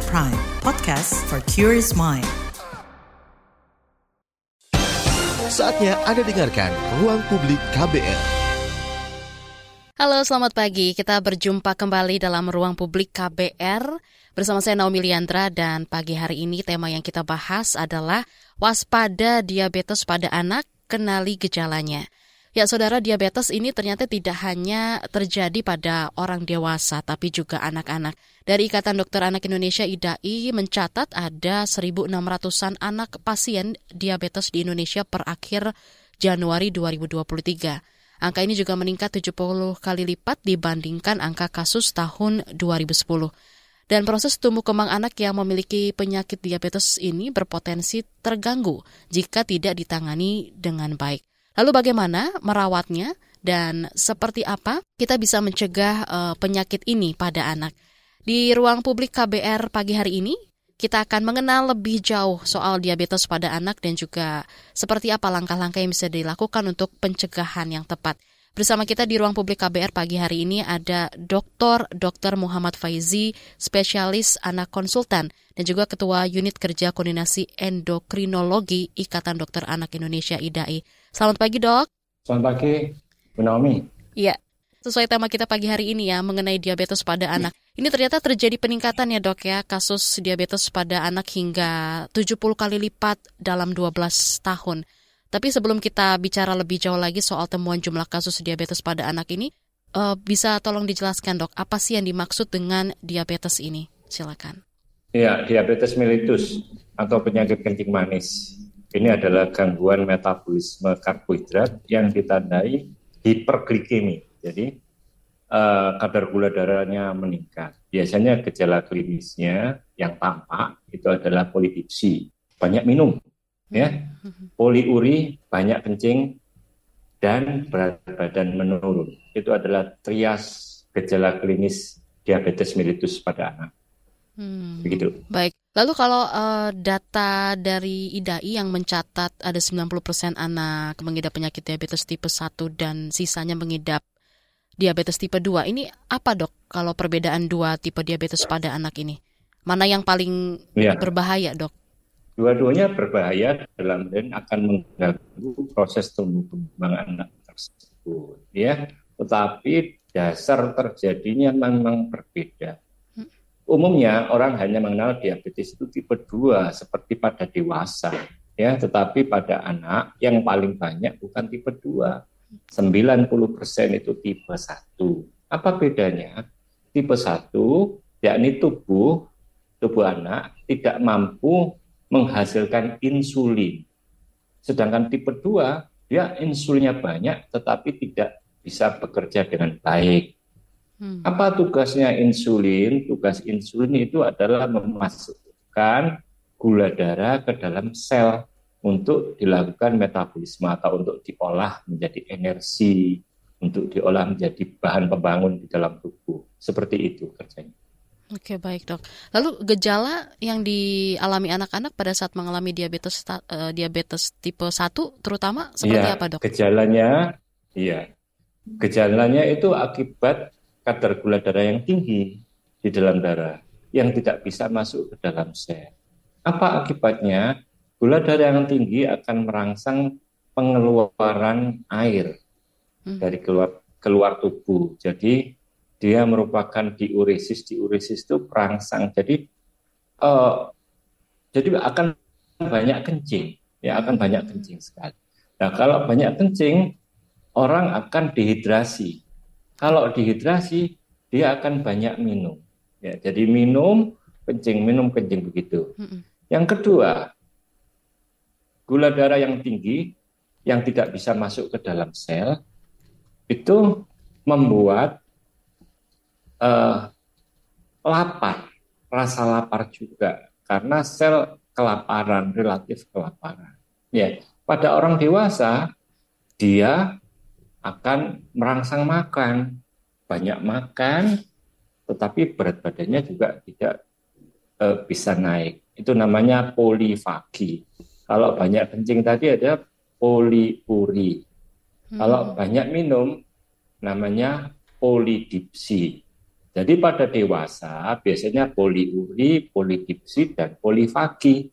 KBR Prime, podcast for curious mind. Saatnya Anda dengarkan Ruang Publik KBR. Halo, selamat pagi. Kita berjumpa kembali dalam Ruang Publik KBR bersama saya Naomi Liandra dan pagi hari ini tema yang kita bahas adalah waspada diabetes pada anak, kenali gejalanya. Ya, saudara, diabetes ini ternyata tidak hanya terjadi pada orang dewasa, tapi juga anak-anak. Dari Ikatan Dokter Anak Indonesia IDAI mencatat ada 1.600-an anak pasien diabetes di Indonesia per akhir Januari 2023. Angka ini juga meningkat 70 kali lipat dibandingkan angka kasus tahun 2010. Dan proses tumbuh kembang anak yang memiliki penyakit diabetes ini berpotensi terganggu jika tidak ditangani dengan baik. Lalu bagaimana merawatnya dan seperti apa kita bisa mencegah uh, penyakit ini pada anak? Di ruang publik KBR pagi hari ini kita akan mengenal lebih jauh soal diabetes pada anak dan juga seperti apa langkah-langkah yang bisa dilakukan untuk pencegahan yang tepat. Bersama kita di ruang publik KBR pagi hari ini ada Dr. Dr. Muhammad Faizi, spesialis anak konsultan dan juga Ketua Unit Kerja Koordinasi Endokrinologi Ikatan Dokter Anak Indonesia IDAI. Selamat pagi dok. Selamat pagi, Bu Naomi. Iya, sesuai tema kita pagi hari ini ya mengenai diabetes pada anak. Ini ternyata terjadi peningkatan ya dok ya kasus diabetes pada anak hingga 70 kali lipat dalam 12 tahun. Tapi sebelum kita bicara lebih jauh lagi soal temuan jumlah kasus diabetes pada anak ini, uh, bisa tolong dijelaskan dok, apa sih yang dimaksud dengan diabetes ini? Silakan. Ya, diabetes mellitus atau penyakit kencing manis. Ini adalah gangguan metabolisme karbohidrat yang ditandai hiperglikemi. Jadi uh, kadar gula darahnya meningkat. Biasanya gejala klinisnya yang tampak itu adalah polidipsi, banyak minum, ya poliuri banyak kencing dan berat badan menurun itu adalah trias gejala klinis diabetes mellitus pada anak hmm. begitu baik lalu kalau uh, data dari IDAI yang mencatat ada 90% anak mengidap penyakit diabetes tipe 1 dan sisanya mengidap diabetes tipe 2 ini apa dok kalau perbedaan dua tipe diabetes pada anak ini mana yang paling ya. berbahaya dok Dua-duanya berbahaya dalam dan akan mengganggu proses tumbuh kembang anak tersebut, ya. Tetapi dasar terjadinya memang berbeda. Umumnya orang hanya mengenal diabetes itu tipe 2 seperti pada dewasa, ya. Tetapi pada anak yang paling banyak bukan tipe 2. 90% itu tipe 1. Apa bedanya? Tipe 1 yakni tubuh tubuh anak tidak mampu menghasilkan insulin. Sedangkan tipe 2, dia insulinnya banyak tetapi tidak bisa bekerja dengan baik. Hmm. Apa tugasnya insulin? Tugas insulin itu adalah memasukkan gula darah ke dalam sel untuk dilakukan metabolisme atau untuk diolah menjadi energi, untuk diolah menjadi bahan pembangun di dalam tubuh. Seperti itu kerjanya. Oke baik dok. Lalu gejala yang dialami anak-anak pada saat mengalami diabetes uh, diabetes tipe 1 terutama seperti ya, apa dok? Gejalanya, iya, gejalanya itu akibat kadar gula darah yang tinggi di dalam darah yang tidak bisa masuk ke dalam sel. Apa akibatnya? Gula darah yang tinggi akan merangsang pengeluaran air hmm. dari keluar keluar tubuh. Jadi dia merupakan diuresis diuresis itu perangsang jadi uh, jadi akan banyak kencing ya akan banyak kencing sekali nah kalau banyak kencing orang akan dehidrasi kalau dehidrasi dia akan banyak minum. Ya jadi minum kencing minum kencing begitu. Yang kedua gula darah yang tinggi yang tidak bisa masuk ke dalam sel itu membuat uh, lapar, rasa lapar juga. Karena sel kelaparan relatif kelaparan. Ya, pada orang dewasa dia akan merangsang makan, banyak makan, tetapi berat badannya juga tidak uh, bisa naik. Itu namanya polifagi. Kalau banyak kencing tadi ada poliuri. Hmm. Kalau banyak minum namanya polidipsi. Jadi pada dewasa biasanya poliuri, polidipsi, dan polifagi.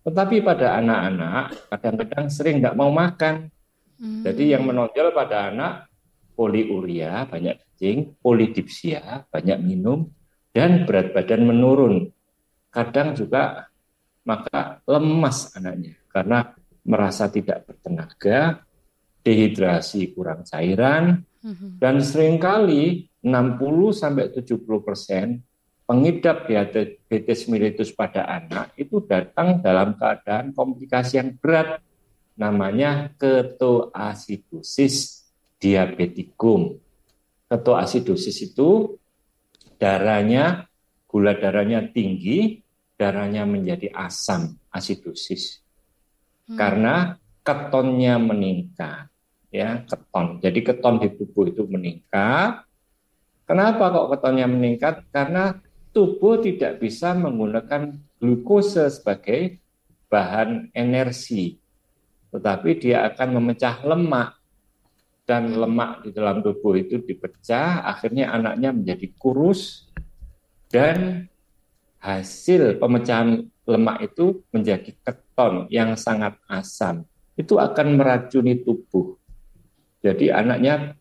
Tetapi pada anak-anak kadang-kadang sering tidak mau makan. Hmm. Jadi yang menonjol pada anak poliuria, banyak kencing, polidipsia, banyak minum, dan berat badan menurun. Kadang juga maka lemas anaknya karena merasa tidak bertenaga, dehidrasi kurang cairan, hmm. dan sering kali 60 sampai 70 persen pengidap diabetes mellitus pada anak itu datang dalam keadaan komplikasi yang berat namanya ketoasidosis diabetikum. Ketoasidosis itu darahnya gula darahnya tinggi, darahnya menjadi asam asidosis. Hmm. Karena ketonnya meningkat, ya keton. Jadi keton di tubuh itu meningkat. Kenapa kok ketonnya meningkat? Karena tubuh tidak bisa menggunakan glukosa sebagai bahan energi, tetapi dia akan memecah lemak dan lemak di dalam tubuh itu dipecah, akhirnya anaknya menjadi kurus dan hasil pemecahan lemak itu menjadi keton yang sangat asam. Itu akan meracuni tubuh. Jadi anaknya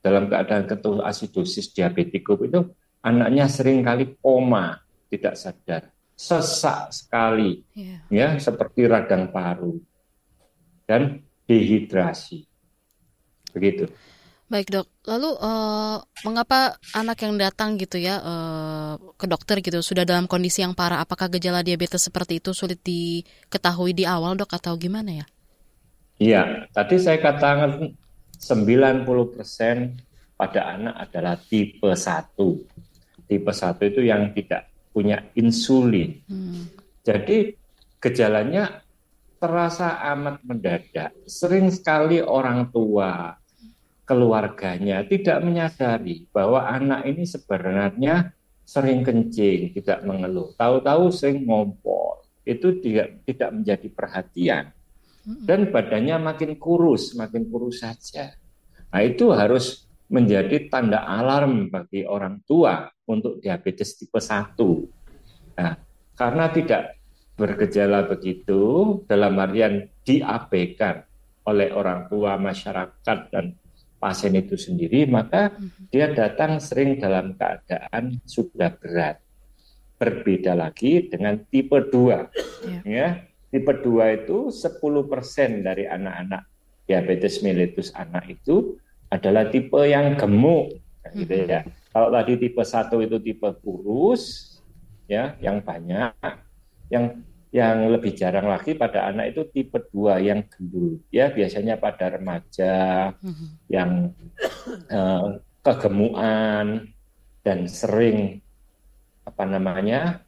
dalam keadaan ketoasidosis diabetikum itu anaknya sering kali koma, tidak sadar, sesak sekali, yeah. ya seperti radang paru dan dehidrasi. Begitu. Baik dok, lalu uh, mengapa anak yang datang gitu ya uh, ke dokter gitu sudah dalam kondisi yang parah? Apakah gejala diabetes seperti itu sulit diketahui di awal dok atau gimana ya? Iya, tadi saya katakan 90% pada anak adalah tipe 1 tipe 1 itu yang tidak punya insulin. Hmm. Jadi gejalanya terasa amat mendadak. Sering sekali orang tua, keluarganya tidak menyadari bahwa anak ini sebenarnya sering kencing, tidak mengeluh. Tahu-tahu sering ngompol. Itu tidak tidak menjadi perhatian. Dan badannya makin kurus, makin kurus saja. Nah, itu harus menjadi tanda alarm bagi orang tua untuk diabetes tipe 1. Nah, karena tidak bergejala begitu, dalam artian diabaikan oleh orang tua, masyarakat, dan pasien itu sendiri, maka mhm. dia datang sering dalam keadaan sudah berat. Berbeda lagi dengan tipe 2. Ya. ya. Tipe 2 itu 10% dari anak-anak diabetes mellitus anak itu adalah tipe yang gemuk, gitu ya. Kalau tadi tipe satu itu tipe kurus, ya, yang banyak, yang yang lebih jarang lagi pada anak itu tipe dua yang gendul, ya, biasanya pada remaja mm-hmm. yang uh, kegemukan dan sering apa namanya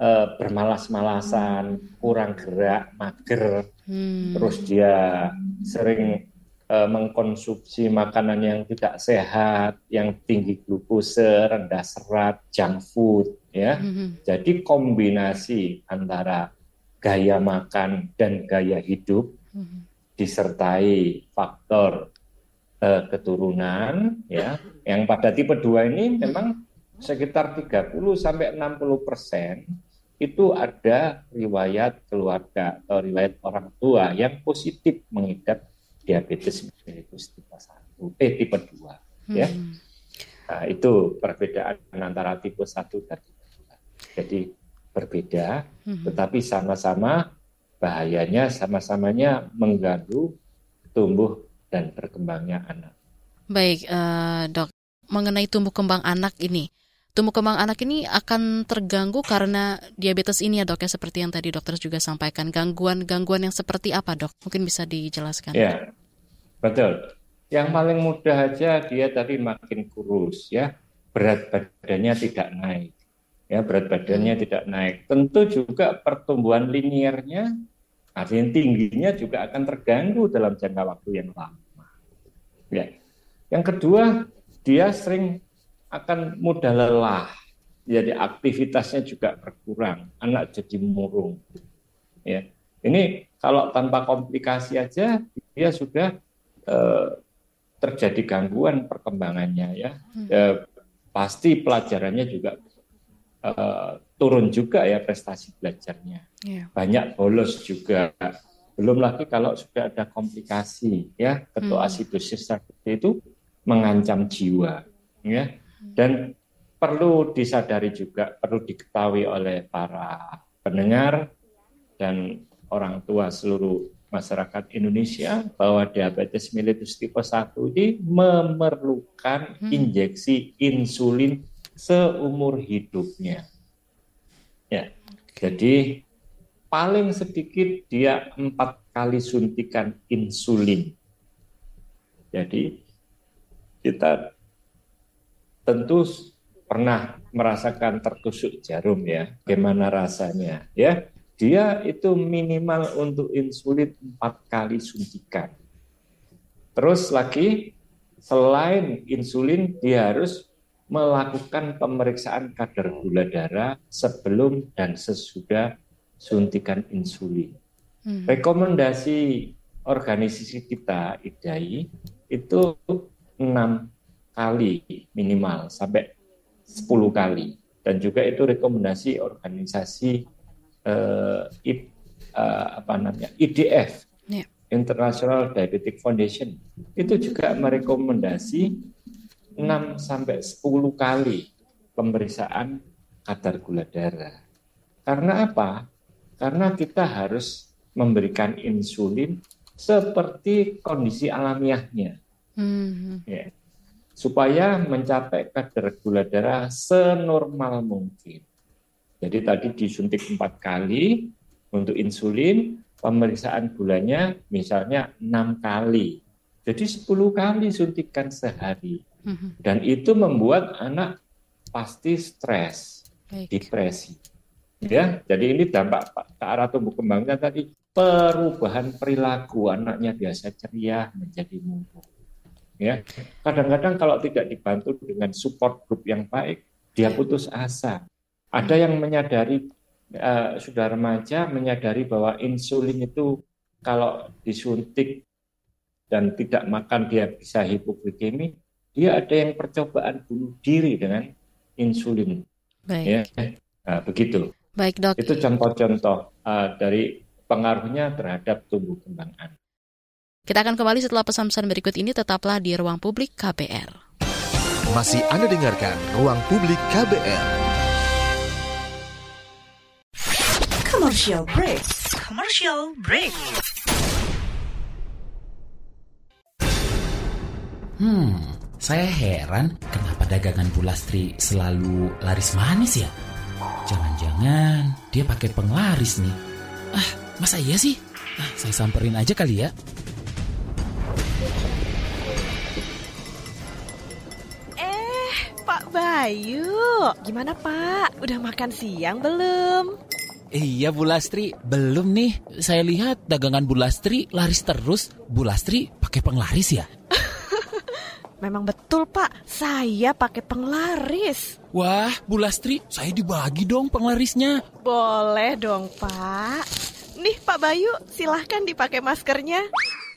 uh, bermalas-malasan, kurang gerak, mager, hmm. terus dia sering uh, mengkonsumsi makanan yang tidak sehat, yang tinggi glukose, rendah serat, junk food, ya. Mm-hmm. Jadi kombinasi antara gaya makan dan gaya hidup mm-hmm. disertai faktor uh, keturunan, ya, yang pada tipe 2 ini memang sekitar 30 sampai 60 persen itu ada riwayat keluarga atau riwayat orang tua yang positif mengidap diabetes mellitus tipe 1, eh tipe 2 ya. hmm. ya. Nah, itu perbedaan antara tipe 1 dan tipe 2. Jadi berbeda hmm. tetapi sama-sama bahayanya sama-samanya mengganggu tumbuh dan berkembangnya anak. Baik, uh, Dok. Mengenai tumbuh kembang anak ini, tumbuh kembang anak ini akan terganggu karena diabetes ini ya dok ya seperti yang tadi dokter juga sampaikan gangguan-gangguan yang seperti apa dok mungkin bisa dijelaskan ya betul yang paling mudah aja dia tadi makin kurus ya berat badannya tidak naik ya berat badannya hmm. tidak naik tentu juga pertumbuhan liniernya artinya tingginya juga akan terganggu dalam jangka waktu yang lama ya yang kedua dia sering akan mudah lelah. Jadi aktivitasnya juga berkurang, anak jadi murung. Ya. Ini kalau tanpa komplikasi aja dia sudah eh, terjadi gangguan perkembangannya ya. Hmm. Eh, pasti pelajarannya juga uh, turun juga ya prestasi belajarnya. Yeah. Banyak bolos juga. Belum lagi kalau sudah ada komplikasi ya ketoasidosis hmm. seperti itu mengancam jiwa ya. Dan perlu disadari juga, perlu diketahui oleh para pendengar dan orang tua seluruh masyarakat Indonesia bahwa diabetes mellitus tipe 1 ini memerlukan hmm. injeksi insulin seumur hidupnya. Ya, jadi paling sedikit dia empat kali suntikan insulin. Jadi kita tentu pernah merasakan tertusuk jarum ya, bagaimana rasanya ya. Dia itu minimal untuk insulin empat kali suntikan. Terus lagi selain insulin dia harus melakukan pemeriksaan kadar gula darah sebelum dan sesudah suntikan insulin. Hmm. Rekomendasi organisasi kita IDAI itu enam kali minimal sampai 10 kali dan juga itu rekomendasi organisasi uh, I, uh, apa namanya IDF yeah. International Diabetic Foundation itu juga merekomendasi 6 sampai 10 kali pemeriksaan kadar gula darah. Karena apa? Karena kita harus memberikan insulin seperti kondisi alamiahnya. Mm-hmm. Ya supaya mencapai kadar gula darah senormal mungkin. Jadi tadi disuntik empat kali untuk insulin, pemeriksaan gulanya misalnya enam kali. Jadi sepuluh kali suntikan sehari. Mhm. Dan itu membuat anak pasti stres, depresi. Ya, jadi ini dampak ke arah tumbuh kembangnya tadi. Perubahan perilaku anaknya biasa ceria menjadi murung ya kadang-kadang kalau tidak dibantu dengan support group yang baik dia putus asa. Ada yang menyadari uh, sudah remaja menyadari bahwa insulin itu kalau disuntik dan tidak makan dia bisa hipoglikemi dia ada yang percobaan bunuh diri dengan insulin baik. ya nah, begitu baik dok itu contoh-contoh uh, dari pengaruhnya terhadap tumbuh kembang anak kita akan kembali setelah pesan-pesan berikut ini tetaplah di Ruang Publik KBR. Masih Anda dengarkan Ruang Publik KBR. Commercial break. Commercial break. Hmm, saya heran kenapa dagangan Bulastri selalu laris manis ya? Jangan-jangan dia pakai penglaris nih. Ah, masa iya sih? Ah, saya samperin aja kali ya. Bayu, gimana Pak? Udah makan siang belum? Iya Bu Lastri, belum nih. Saya lihat dagangan Bu Lastri laris terus. Bu Lastri pakai penglaris ya? Memang betul Pak, saya pakai penglaris. Wah, Bu Lastri, saya dibagi dong penglarisnya. Boleh dong Pak. Nih Pak Bayu, silahkan dipakai maskernya.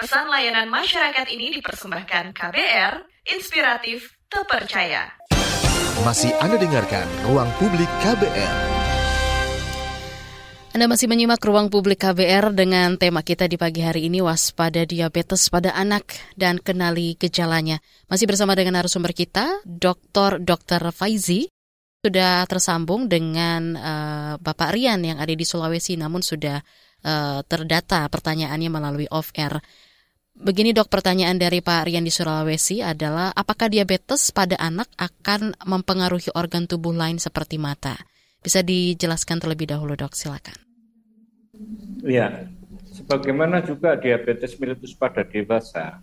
Pesan layanan masyarakat ini dipersembahkan KBR, inspiratif, terpercaya. Masih Anda dengarkan Ruang Publik KBR. Anda masih menyimak ruang publik KBR dengan tema kita di pagi hari ini waspada diabetes pada anak dan kenali gejalanya. Masih bersama dengan narasumber kita, Dr. Dr. Faizi. Sudah tersambung dengan uh, Bapak Rian yang ada di Sulawesi namun sudah uh, terdata pertanyaannya melalui off air. Begini dok, pertanyaan dari Pak Rian di Sulawesi adalah apakah diabetes pada anak akan mempengaruhi organ tubuh lain seperti mata? Bisa dijelaskan terlebih dahulu dok, silakan. Ya, sebagaimana juga diabetes mellitus pada dewasa,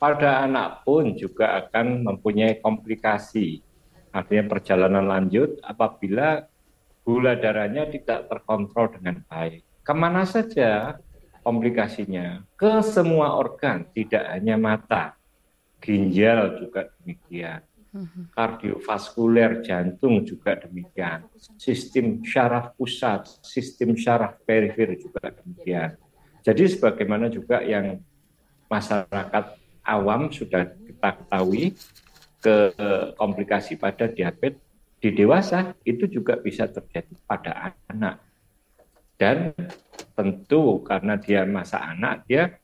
pada anak pun juga akan mempunyai komplikasi, artinya perjalanan lanjut apabila gula darahnya tidak terkontrol dengan baik. Ke mana saja komplikasinya? Ke semua organ, tidak hanya mata. Ginjal juga demikian. Kardiovaskuler jantung juga demikian. Sistem syaraf pusat, sistem syaraf perifer juga demikian. Jadi sebagaimana juga yang masyarakat awam sudah kita ketahui ke komplikasi pada diabetes di dewasa itu juga bisa terjadi pada anak. Dan tentu karena dia masa anak, dia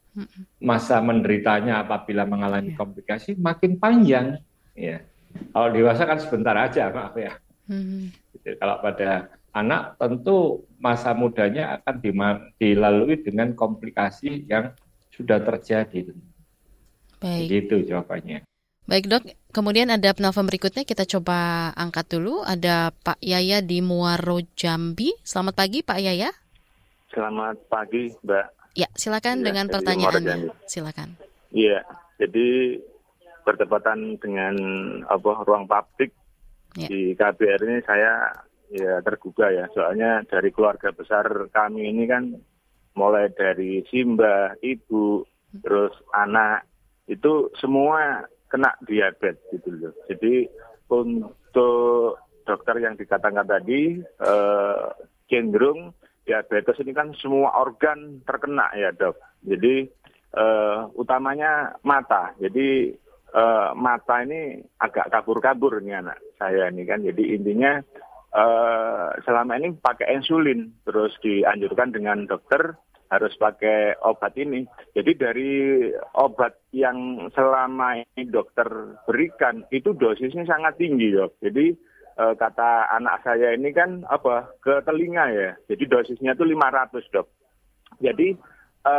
masa menderitanya apabila mengalami iya. komplikasi makin panjang. Ya. Kalau dewasa kan sebentar aja, maaf ya. Hmm. Gitu. Kalau pada anak tentu masa mudanya akan dilalui dengan komplikasi yang sudah terjadi. Baik. Gitu jawabannya. Baik dok, kemudian ada penelpon berikutnya kita coba angkat dulu. Ada Pak Yaya di Muaro Jambi. Selamat pagi Pak Yaya. Selamat pagi Mbak. Ya, silakan ya, dengan pertanyaannya. Silakan. Iya, jadi bertepatan dengan apa ruang publik ya. di KBR ini saya ya tergugah ya. Soalnya dari keluarga besar kami ini kan mulai dari Simba, ibu, hmm. terus anak itu semua kena diabetes gitu loh. Jadi untuk dokter yang dikatakan tadi eh, cenderung diabetes ini kan semua organ terkena ya dok. Jadi eh, utamanya mata. Jadi eh, mata ini agak kabur-kabur ini anak saya ini kan. Jadi intinya eh, selama ini pakai insulin terus dianjurkan dengan dokter harus pakai obat ini. Jadi dari obat yang selama ini dokter berikan itu dosisnya sangat tinggi dok. Jadi e, kata anak saya ini kan apa ke telinga ya. Jadi dosisnya itu 500 dok. Jadi e,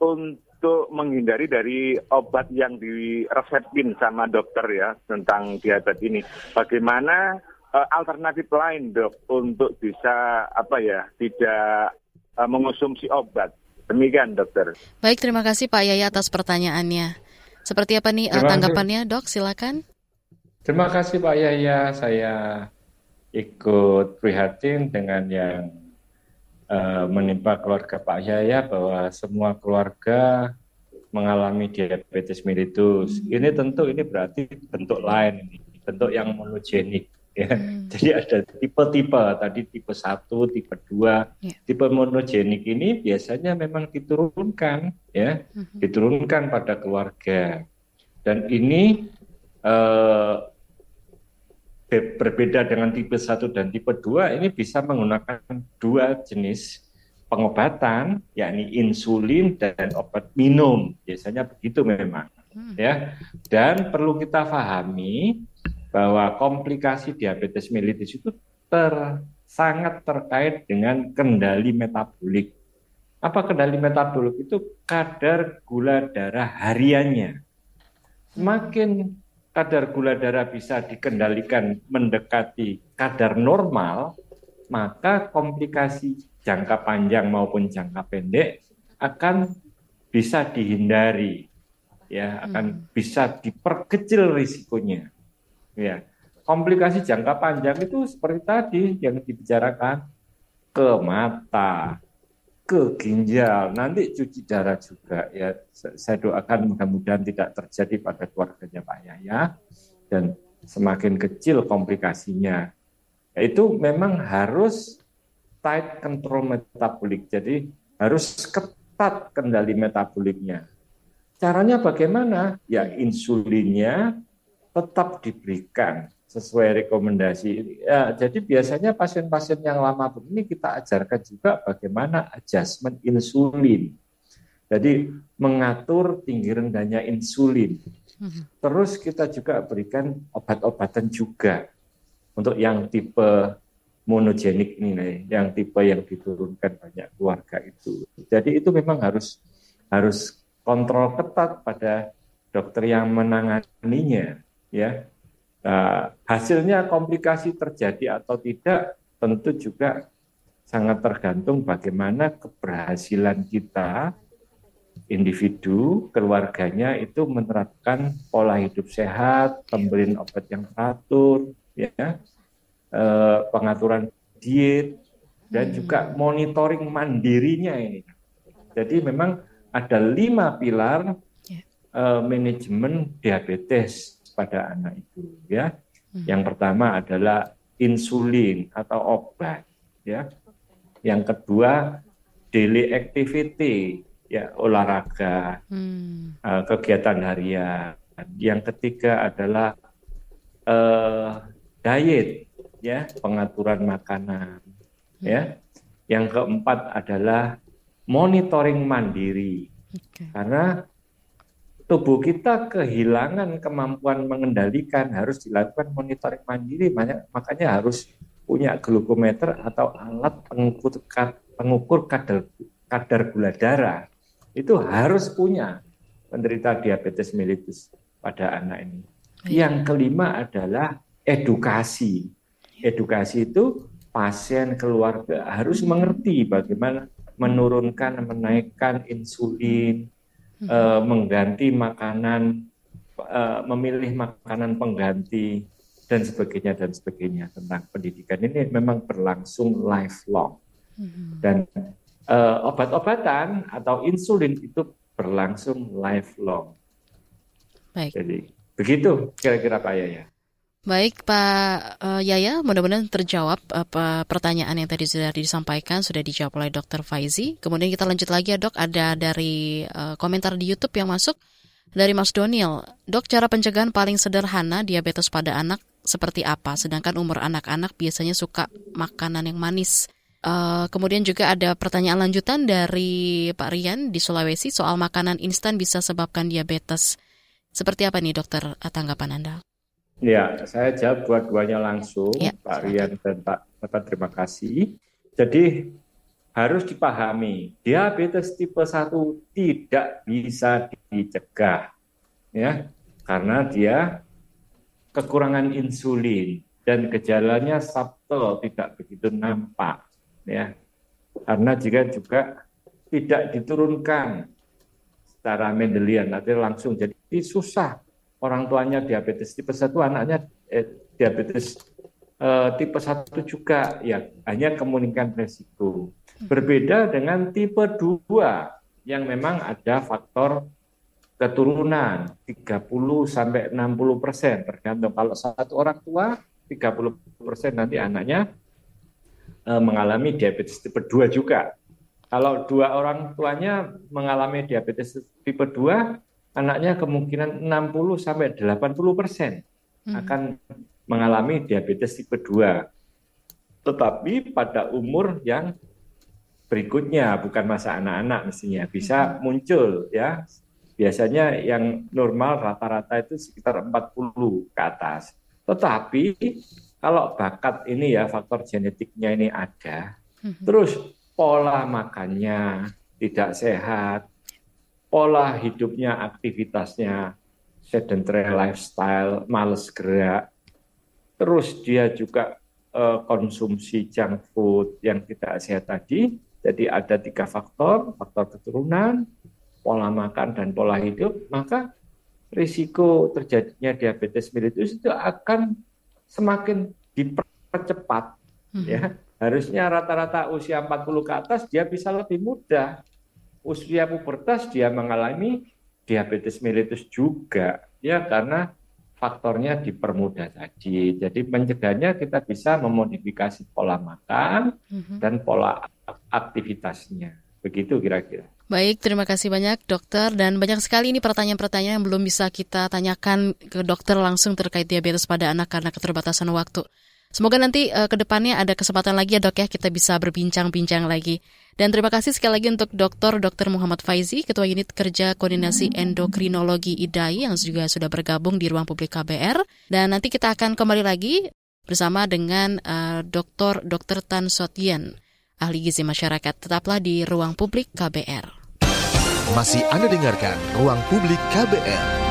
untuk menghindari dari obat yang diresepin sama dokter ya tentang diabetes ini, bagaimana e, alternatif lain dok untuk bisa apa ya tidak uh, mengonsumsi obat. Demikian dokter. Baik, terima kasih Pak Yaya atas pertanyaannya. Seperti apa nih uh, tanggapannya dok? Silakan. Terima kasih Pak Yaya. Saya ikut prihatin dengan yang uh, menimpa keluarga Pak Yaya bahwa semua keluarga mengalami diabetes mellitus. Ini tentu ini berarti bentuk lain, bentuk yang monogenik ya. Hmm. Jadi ada tipe-tipe tadi tipe 1, tipe 2. Yeah. Tipe monogenik ini biasanya memang diturunkan ya, hmm. diturunkan pada keluarga. Dan ini eh, berbeda dengan tipe 1 dan tipe 2 ini bisa menggunakan dua jenis pengobatan yakni insulin dan obat minum. Biasanya begitu memang. Hmm. Ya. Dan perlu kita pahami bahwa komplikasi diabetes mellitus itu ter, sangat terkait dengan kendali metabolik. Apa kendali metabolik itu? Kadar gula darah hariannya. Semakin kadar gula darah bisa dikendalikan mendekati kadar normal, maka komplikasi jangka panjang maupun jangka pendek akan bisa dihindari ya akan hmm. bisa diperkecil risikonya Ya, komplikasi jangka panjang itu seperti tadi yang dibicarakan ke mata, ke ginjal, nanti cuci darah juga ya. Saya doakan mudah-mudahan tidak terjadi pada keluarganya Pak Yaya dan semakin kecil komplikasinya. Ya, itu memang harus tight control metabolik. Jadi harus ketat kendali metaboliknya. Caranya bagaimana? Ya insulinnya tetap diberikan sesuai rekomendasi. Ya, jadi biasanya pasien-pasien yang lama begini kita ajarkan juga bagaimana adjustment insulin. Jadi mengatur tinggi rendahnya insulin. Terus kita juga berikan obat-obatan juga untuk yang tipe monogenik ini, yang tipe yang diturunkan banyak keluarga itu. Jadi itu memang harus harus kontrol ketat pada dokter yang menanganinya ya nah, hasilnya komplikasi terjadi atau tidak tentu juga sangat tergantung bagaimana keberhasilan kita individu keluarganya itu menerapkan pola hidup sehat pemberian obat yang teratur ya eh, pengaturan diet, dan juga monitoring mandirinya ini. Jadi memang ada lima pilar uh, manajemen diabetes pada anak itu ya. Hmm. Yang pertama adalah insulin atau obat ya. Yang kedua daily activity ya olahraga, hmm. uh, kegiatan harian. Yang ketiga adalah uh, diet ya, pengaturan makanan hmm. ya. Yang keempat adalah monitoring mandiri. Okay. Karena tubuh kita kehilangan kemampuan mengendalikan harus dilakukan monitoring mandiri makanya harus punya glukometer atau alat pengukur pengukur kadar kadar gula darah itu harus punya penderita diabetes mellitus pada anak ini. Yang kelima adalah edukasi. Edukasi itu pasien keluarga harus mengerti bagaimana menurunkan menaikkan insulin, hmm. uh, mengganti makanan, uh, memilih makanan pengganti dan sebagainya dan sebagainya tentang pendidikan ini memang berlangsung lifelong hmm. dan uh, obat-obatan atau insulin itu berlangsung lifelong. Baik. Jadi begitu kira-kira Pak Yaya. Baik Pak uh, Yaya, mudah-mudahan terjawab apa pertanyaan yang tadi sudah disampaikan sudah dijawab oleh Dr. Faizi. Kemudian kita lanjut lagi ya Dok, ada dari uh, komentar di YouTube yang masuk dari Mas Doniel. Dok, cara pencegahan paling sederhana diabetes pada anak seperti apa? Sedangkan umur anak-anak biasanya suka makanan yang manis. Kemudian juga ada pertanyaan lanjutan dari Pak Rian di Sulawesi soal makanan instan bisa sebabkan diabetes. Seperti apa nih dokter tanggapan Anda? Ya, saya jawab dua-duanya langsung, ya, Pak Rian dan Pak Bapak terima kasih. Jadi harus dipahami, diabetes tipe 1 tidak bisa dicegah. Ya, karena dia kekurangan insulin dan gejalanya subtle tidak begitu nampak ya. Karena jika juga tidak diturunkan secara Mendelian nanti langsung jadi susah orang tuanya diabetes tipe 1, anaknya eh, diabetes eh, tipe 1 juga ya hanya kemungkinan resiko. Berbeda dengan tipe 2 yang memang ada faktor keturunan 30 sampai 60 persen tergantung kalau satu orang tua 30 persen nanti anaknya eh, mengalami diabetes tipe 2 juga. Kalau dua orang tuanya mengalami diabetes tipe 2, anaknya kemungkinan 60 sampai 80 persen hmm. akan mengalami diabetes tipe 2. Tetapi pada umur yang berikutnya, bukan masa anak-anak mestinya, bisa hmm. muncul ya. Biasanya yang normal rata-rata itu sekitar 40 ke atas. Tetapi kalau bakat ini ya faktor genetiknya ini ada, hmm. terus pola makannya tidak sehat, pola hidupnya, aktivitasnya, sedentary lifestyle, males gerak, terus dia juga uh, konsumsi junk food yang tidak sehat tadi. Jadi ada tiga faktor, faktor keturunan, pola makan dan pola hidup, maka risiko terjadinya diabetes mellitus itu akan semakin dipercepat. Hmm. Ya, harusnya rata-rata usia 40 ke atas dia bisa lebih mudah usia pubertas dia mengalami diabetes mellitus juga ya karena faktornya dipermudah tadi. Jadi mencegahnya kita bisa memodifikasi pola makan mm-hmm. dan pola aktivitasnya. Begitu kira-kira. Baik, terima kasih banyak dokter dan banyak sekali ini pertanyaan-pertanyaan yang belum bisa kita tanyakan ke dokter langsung terkait diabetes pada anak karena keterbatasan waktu. Semoga nanti uh, ke depannya ada kesempatan lagi ya dok ya kita bisa berbincang-bincang lagi. Dan terima kasih sekali lagi untuk Dr. Dr. Muhammad Faizi, Ketua Unit Kerja Koordinasi Endokrinologi IDAI yang juga sudah bergabung di ruang publik KBR. Dan nanti kita akan kembali lagi bersama dengan uh, Dr. Dr. Tan Sotian, ahli gizi masyarakat. Tetaplah di ruang publik KBR. Masih Anda dengarkan ruang publik KBR.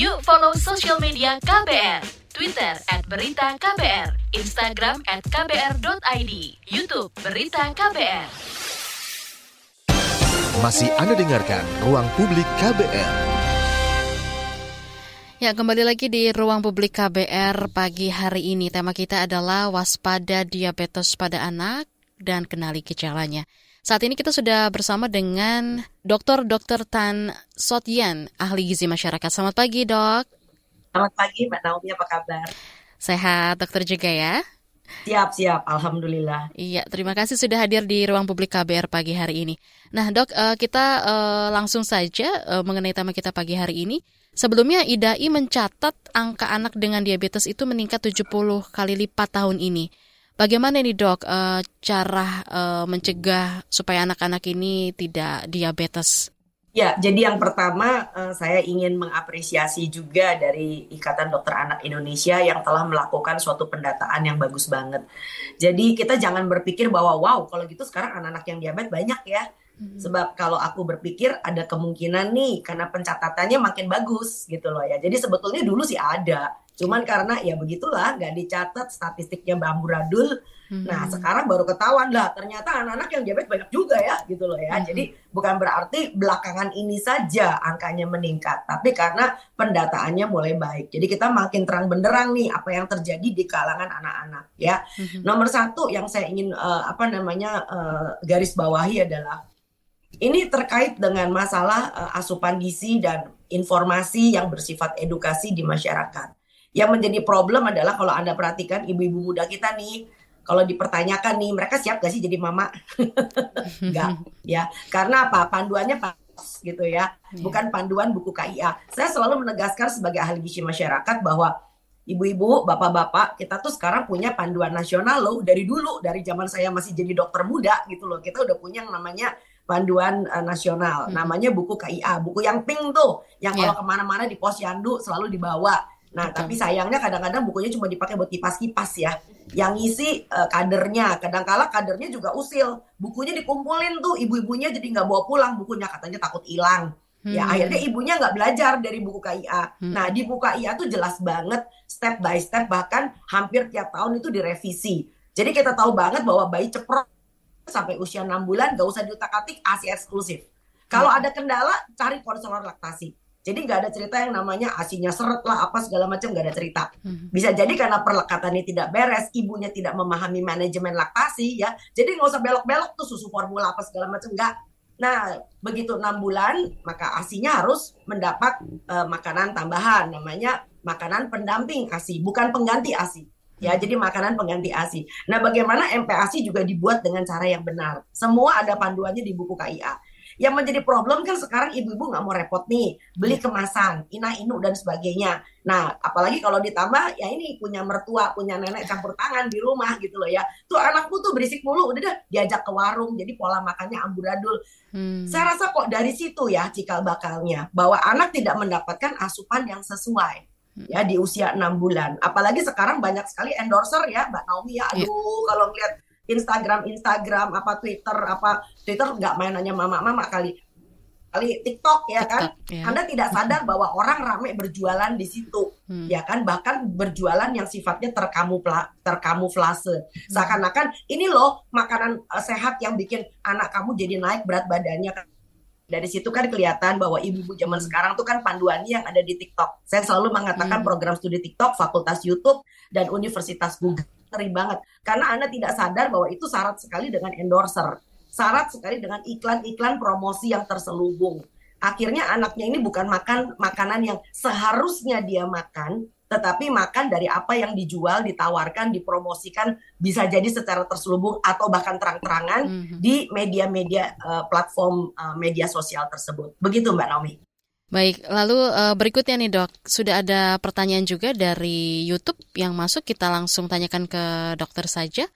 Yuk follow social media KBR. Twitter at Berita KBR, Instagram at KBR.id, Youtube Berita KBR. Masih Anda dengarkan Ruang Publik KBR. Ya, kembali lagi di ruang publik KBR pagi hari ini. Tema kita adalah waspada diabetes pada anak dan kenali gejalanya. Saat ini kita sudah bersama dengan Dr. Dr. Tan Sotyan, ahli gizi masyarakat. Selamat pagi, Dok. Selamat pagi, Mbak Naomi. Apa kabar? Sehat, dokter juga ya? Siap, siap. Alhamdulillah. Iya, terima kasih sudah hadir di ruang publik KBR pagi hari ini. Nah, dok, eh, kita eh, langsung saja eh, mengenai tema kita pagi hari ini. Sebelumnya IDAI mencatat angka anak dengan diabetes itu meningkat 70 kali lipat tahun ini. Bagaimana nih dok uh, cara uh, mencegah supaya anak-anak ini tidak diabetes? Ya, jadi yang pertama uh, saya ingin mengapresiasi juga dari Ikatan Dokter Anak Indonesia yang telah melakukan suatu pendataan yang bagus banget. Jadi kita jangan berpikir bahwa wow kalau gitu sekarang anak-anak yang diabetes banyak ya. Hmm. Sebab kalau aku berpikir ada kemungkinan nih karena pencatatannya makin bagus gitu loh ya. Jadi sebetulnya dulu sih ada. Cuman karena ya begitulah nggak dicatat statistiknya amburadul. Hmm. Nah sekarang baru ketahuan lah ternyata anak-anak yang diabetes banyak juga ya gitu loh ya. Hmm. Jadi bukan berarti belakangan ini saja angkanya meningkat. Tapi karena pendataannya mulai baik. Jadi kita makin terang benderang nih apa yang terjadi di kalangan anak-anak ya. Hmm. Nomor satu yang saya ingin uh, apa namanya uh, garis bawahi adalah ini terkait dengan masalah uh, asupan gizi dan informasi yang bersifat edukasi di masyarakat. Yang menjadi problem adalah kalau Anda perhatikan ibu-ibu muda kita nih, kalau dipertanyakan nih, mereka siap gak sih jadi mama? Enggak, ya. Karena apa? Panduannya pas gitu ya, iya. bukan panduan buku KIA. Saya selalu menegaskan sebagai ahli gizi masyarakat bahwa ibu-ibu, bapak-bapak, kita tuh sekarang punya panduan nasional loh dari dulu, dari zaman saya masih jadi dokter muda gitu loh. Kita udah punya yang namanya panduan uh, nasional. Hmm. Namanya buku KIA, buku yang pink tuh, yang yeah. kalau ke mana-mana di posyandu selalu dibawa. Nah, Betul. tapi sayangnya kadang-kadang bukunya cuma dipakai buat kipas-kipas ya. Yang ngisi uh, kadernya, kadang-kala kadernya juga usil. Bukunya dikumpulin tuh, ibu-ibunya jadi nggak bawa pulang bukunya, katanya takut hilang. Ya, hmm. Ya akhirnya ibunya nggak belajar dari buku KIA. Hmm. Nah di buku KIA tuh jelas banget step by step bahkan hampir tiap tahun itu direvisi. Jadi kita tahu banget bahwa bayi ceprot sampai usia 6 bulan gak usah diutak-atik ASI eksklusif. Kalau hmm. ada kendala cari konselor laktasi. Jadi nggak ada cerita yang namanya asinya seret lah apa segala macam nggak ada cerita. Hmm. Bisa jadi karena perlekatannya tidak beres, ibunya tidak memahami manajemen laktasi ya. Jadi nggak usah belok-belok tuh susu formula apa segala macam nggak. Nah begitu enam bulan maka asinya harus mendapat uh, makanan tambahan namanya makanan pendamping asi bukan pengganti asi ya jadi makanan pengganti ASI. Nah, bagaimana MPASI juga dibuat dengan cara yang benar. Semua ada panduannya di buku KIA. Yang menjadi problem kan sekarang ibu-ibu nggak mau repot nih beli iya. kemasan, ina inu dan sebagainya. Nah, apalagi kalau ditambah ya ini punya mertua, punya nenek campur tangan di rumah gitu loh ya. Tuh anakku tuh berisik mulu, udah deh diajak ke warung, jadi pola makannya amburadul. Hmm. Saya rasa kok dari situ ya cikal bakalnya bahwa anak tidak mendapatkan asupan yang sesuai ya di usia enam bulan. Apalagi sekarang banyak sekali endorser ya Mbak Naomi ya. Aduh yeah. kalau ngeliat Instagram Instagram apa Twitter apa Twitter nggak main hanya mama-mama kali kali TikTok ya kan. ya. Anda tidak sadar bahwa orang ramai berjualan di situ. Hmm. Ya kan bahkan berjualan yang sifatnya terkamufla terkamuflase. Hmm. Seakan-akan ini loh makanan uh, sehat yang bikin anak kamu jadi naik berat badannya dari situ kan kelihatan bahwa ibu-ibu zaman sekarang tuh kan panduannya yang ada di TikTok. Saya selalu mengatakan hmm. program studi TikTok, fakultas YouTube, dan universitas Google. Ngeri banget. Karena Anda tidak sadar bahwa itu syarat sekali dengan endorser. Syarat sekali dengan iklan-iklan promosi yang terselubung. Akhirnya anaknya ini bukan makan makanan yang seharusnya dia makan, tetapi makan dari apa yang dijual, ditawarkan, dipromosikan bisa jadi secara terselubung atau bahkan terang-terangan mm -hmm. di media-media uh, platform uh, media sosial tersebut. Begitu Mbak Naomi. Baik, lalu uh, berikutnya nih dok, sudah ada pertanyaan juga dari YouTube yang masuk, kita langsung tanyakan ke dokter saja.